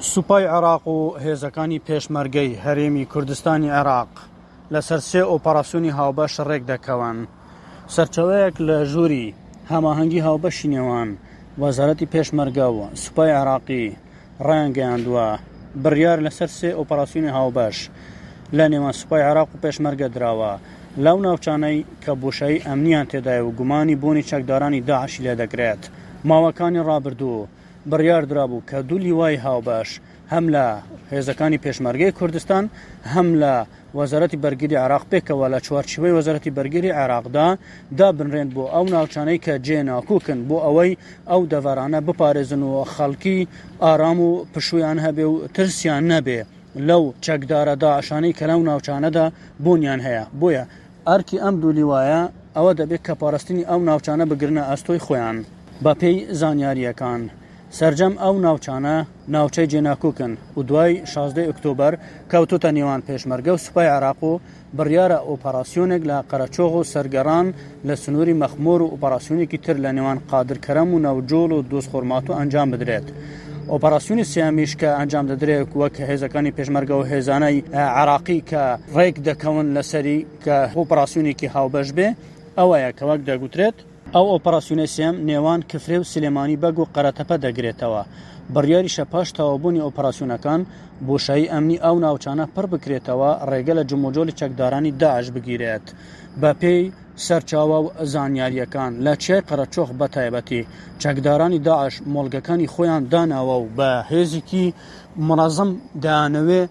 سوپای عێراق و هێزەکانی پێشمەرگەی هەرێمی کوردستانی عێراق لەسەر سێ ئۆپەراسیۆنی هاوبەش ڕێکدەکەون. سەرچەوەیەک لە ژووری هەماهەنگی هاوبەشی نێوان وەزارەتی پێشمەرگە و سوپای عێراقی، ڕایانگەیاندووە، بڕیار لەسەر سێ ئۆپەراسیۆنی هاوبەش لە نێوان سوپای عێراق و پێشمەرگە دراوە لەو ناوچانەی کە بۆشایی ئەمنییان تێدایە و گومانی بوونی چەکدارانی داعشی لێ دەکرێت. ماوەکانی ڕابردوو بڕیار درابوو کە دوو لیوای هاوبەش هەم لە هێزەکانی پێشمەرگەی کوردستان هەم لە وەزارەتی بەرگری عێراق پێکەوە لە چوارچیوەی وەزارەتی بەرگری عێراقدا دابنرێن بۆ ئەو ناوچانەی کە جێ ناکوکن بۆ ئەوەی ئەو دەڤەرانە بپارێزن و خەڵکی ئارام و پشوویان هەبێ و ترسیان نەبێ لەو چەکدارە داعشانەی کە لەو ناوچانەدا بوونیان هەیە بۆیە ئەرکی ئەم دوو لیوایە ئەوە دەبێت کە پاراستنی ئەو ناوچانە بگرنە ئەستۆی خۆیان. بەپێی زانیارییەکان سەرجەم ئەو ناوچانە، ناوچەی جێناکوکن و دوای شازدە ی ئۆکتۆبەر کەوتۆتە نێوان پێشمەرگە و سوپای عێراق و بڕیارە ئۆپەراسیۆنێک لە قەرەچۆغ و سەرگەڕان لە سنووری مەخمۆر و ئۆپەراسیۆنێکی تر لە نێوان قادر کەرەم و نەوجۆڵ و دۆست خورماتوو ئەنجام بدرێت. ئۆپەراسیۆنی سێیەمیش کە ئەنجام دەدرێت وەک هێزەکانی پێشمەرگە و هێزانەی عێراقی کە ڕێک دەکەون لەسەری کە ئۆپەراسیۆنێکی هاوبەش بێ ئەوەیە کە وەک دەگوترێت، ئەو ئۆپەراسیۆنەی سێیەم نێوان کفری و سلێمانی بەگ و قەرەتەپە دەگرێتەوە، بڕیاریشە پاش تەواوبوونی ئۆپەراسیۆنەکان، بۆشایی ئەمنی ئەو ناوچانە پڕ بکرێتەوە، ڕێگە لە جموجۆڵی چەکدارانی داعش بگیرێت. بەپێی سەرچاوە و زانیارییەکان، لە چیای قەرەچۆخ بە تایبەتی، چەکدارانی داعش مۆڵگەکانی خۆیان داناوە و بە هێزێکی مونەزەم دەیانەوێت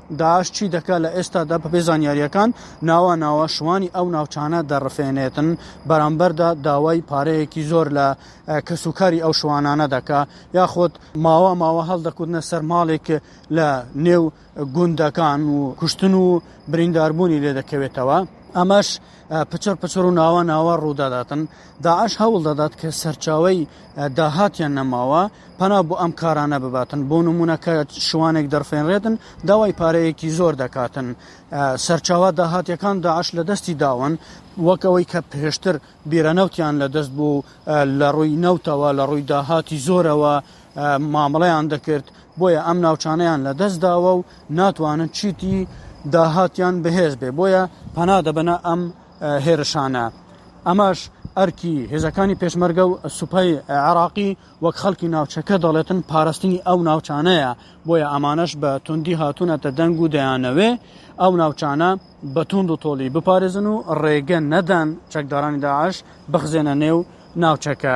داعش چی دەکات لە ئێستادا بەپێی زانیارییەکان ناوا ناوا شوانی ئەو ناوچانە دەڕفێنێتن بەرامبەردا داوای پارەیەکی زۆر لە کەسوکاری ئەو شوانانە دەکا یاخود ماوە ماوە هەڵدەکوتنە سەر ماڵێک لە نێو گوندەکان و کوشتن و برینداربوونی لێ دەکەوێتەوە ئەمەش پچڕ پچڕ و ناوا ناوا ڕوودەداتن داعش هەوڵ دەدات کە سەرچاوی داهاتیان نەماوە پەنا بۆ ئەم کارانە بباتن بۆ نمونونەکە شوانێک دەرفێنرێتن داوای پارەیەکی زۆر دەکاتن سەرچاوە داهاتیەکان داعش لە دەستی داون وەکەوەی کە پێشتر بیرە نەوتیان لە دەست بوو لە ڕووی نەوتەوە لە ڕووی داهاتی زۆرەوە مامەڵەیان دەکرد، بۆیە ئەم ناوچانەیان لەدەست داوە و ناتوانن چیتی داهاتیان بەهێز بێ بۆیە پەنا دەبەنە ئەم هێرشانە. ئەمەش ئەرکی هێزەکانی پێشمەرگە و سوپای عراقی وەک خەڵکی ناوچەکە دەڵێتن پاراستنی ئەو ناوچانەیە بۆیە ئەمانەش بە توندی هاتوونەتە دەنگ و دەیانەوێ ئەو ناوچانە بە توند و تۆڵی بپارێزن و ڕێگە نەدەن چەکدارانی داعش بخزێنە نێو ناوچەکە.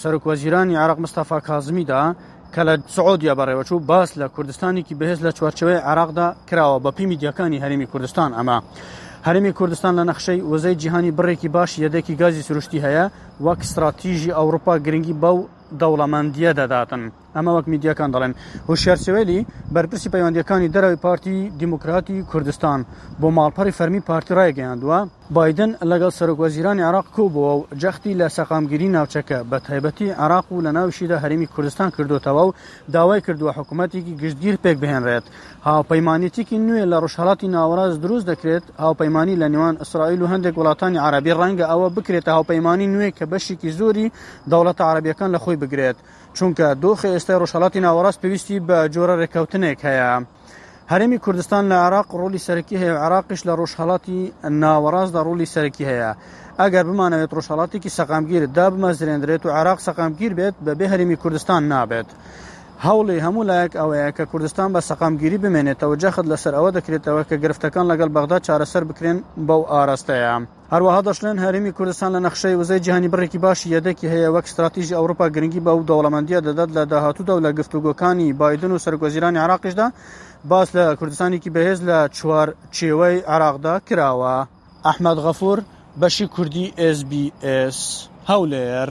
سەرۆکوەزیرانی عێراق مستەفا کازمی دا کە لە سعودیە بەڕێوەچوو باس لە کوردستانێکی بەهێز لە چوارچەوەی عێراقدا کراوە بە پێی میدیاکانی هەرێمی کوردستان ئەمە. هەرمی کوردستان لە نەخشەی وزەی جیهانی بڕێکی باش یەدەکی گازی سروشتی هەیە وەک ستراتیژی ئەوروپا گرنگی بەو دەوڵەمەندیە دەداتن. ئەمە وەک میدیاکان دەڵێن. هۆشیار سوێلی، بەرپرسی پەیوەندییەکانی دەرەوەی پارتی دیموکراتی کوردستان بۆ ماڵپەڕی فەرمی پارتی ڕایگەیاندووە، بایدن لەگەڵ سەرۆکوەزیرانی عێراق کۆبووە و جەختی لە سەقامگیری ناوچەکە بە تایبەتی عێراق و لەناویشیدا هەرێمی کوردستان کردۆتەوە و داوای کردووە حکومەتێکی گشتگیر پێکبهێنرێت هاوپەیمانێتیەکی نوێ لە ڕۆژهەڵاتی ناوەڕاست دروست دەکرێت هاوپەیمانی لە نێوان ئیسرائیل و هەندێک وڵاتانی عەرەبی ڕەنگە ئەوە بکرێتە هاوپەیمانی نوێ کە بەشێکی زۆری دەوڵەتە عەرەبیەکان لە خۆی بگرێت چونکە دۆخی ئێستای ڕۆژهەڵاتی ناوەڕاست پێویستی بە جۆرە ڕێککەوتنێک هەیە. هەرێمی کوردستان لە عراق ڕۆلی سەرەکی هەیە و عراقیش لە ڕۆژهەڵاتی ناوەڕاستدا ڕۆلی سەرەکی هەیە ئەگەر بمانەوێت ڕۆژهەڵاتێکی سەقامگیرت دا بمەزرێندرێت و عراق سەقامگیر بێت بە بێ هەرێمی کوردستان نابێت. هەوڵی هەموو لایەک ئەوەیە کە کوردستان بە سەقامگیری بمێنێتەوە جەخت لەسەر ئەوە دەکرێتەوە کە گرفتەکان لەگەڵ بەغدا چارەسەر بکرێن بەو ئاراستەیە. هەروەها دەشڵێن، هەرێمی کوردستان لە نەخشەی وزەی جیهانی بڕێکی باشی یەدەکی هەیە، وەک ستراتیژی ئەوروپا گرنگی بەو دەوڵەمەندییە دەدات لە داهاتوودا و لە گفتوگۆکانی بایدن و سەرۆکوەزیرانی عێراقیشدا باس لە کوردستانێکی بەهێز لە چوارچێوەی عێراقدا کراوە. ئەحمەد غەفور، بەشی کوردی ئێس بی ئێس، هەولێر.